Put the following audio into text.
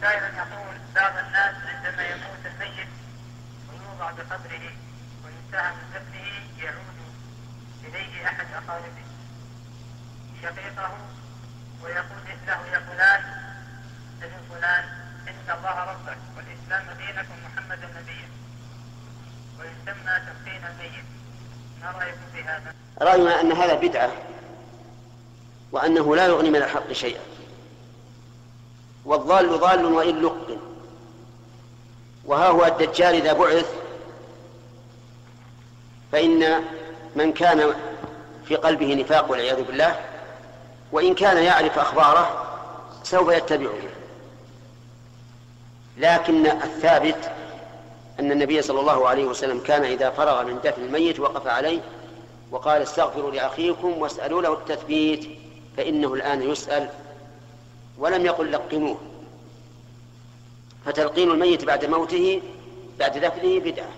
سائل يقول بعض الناس عندما يموت الميت ويوضع بقبره وينتهى من دفنه يعود إليه أحد أقاربه. شقيقه ويقول له يا فلان ابن فلان إن الله ربك والإسلام دينك ومحمدا نبيا ويسمى تلقين الميت. ما رأيكم في هذا؟ رأينا أن هذا بدعة وأنه لا يغني من الحق شيئا. والضال ضال وإن لقن وها هو الدجال إذا بعث. فإن من كان في قلبه نفاق والعياذ بالله وإن كان يعرف أخباره سوف يتبعه. لكن الثابت أن النبي صلى الله عليه وسلم كان إذا فرغ من دفن الميت وقف عليه وقال استغفروا لأخيكم واسألوا له التثبيت فإنه الآن يسأل ولم يقل لقنوه. فتلقين الميت بعد موته بعد دفنه بدعة.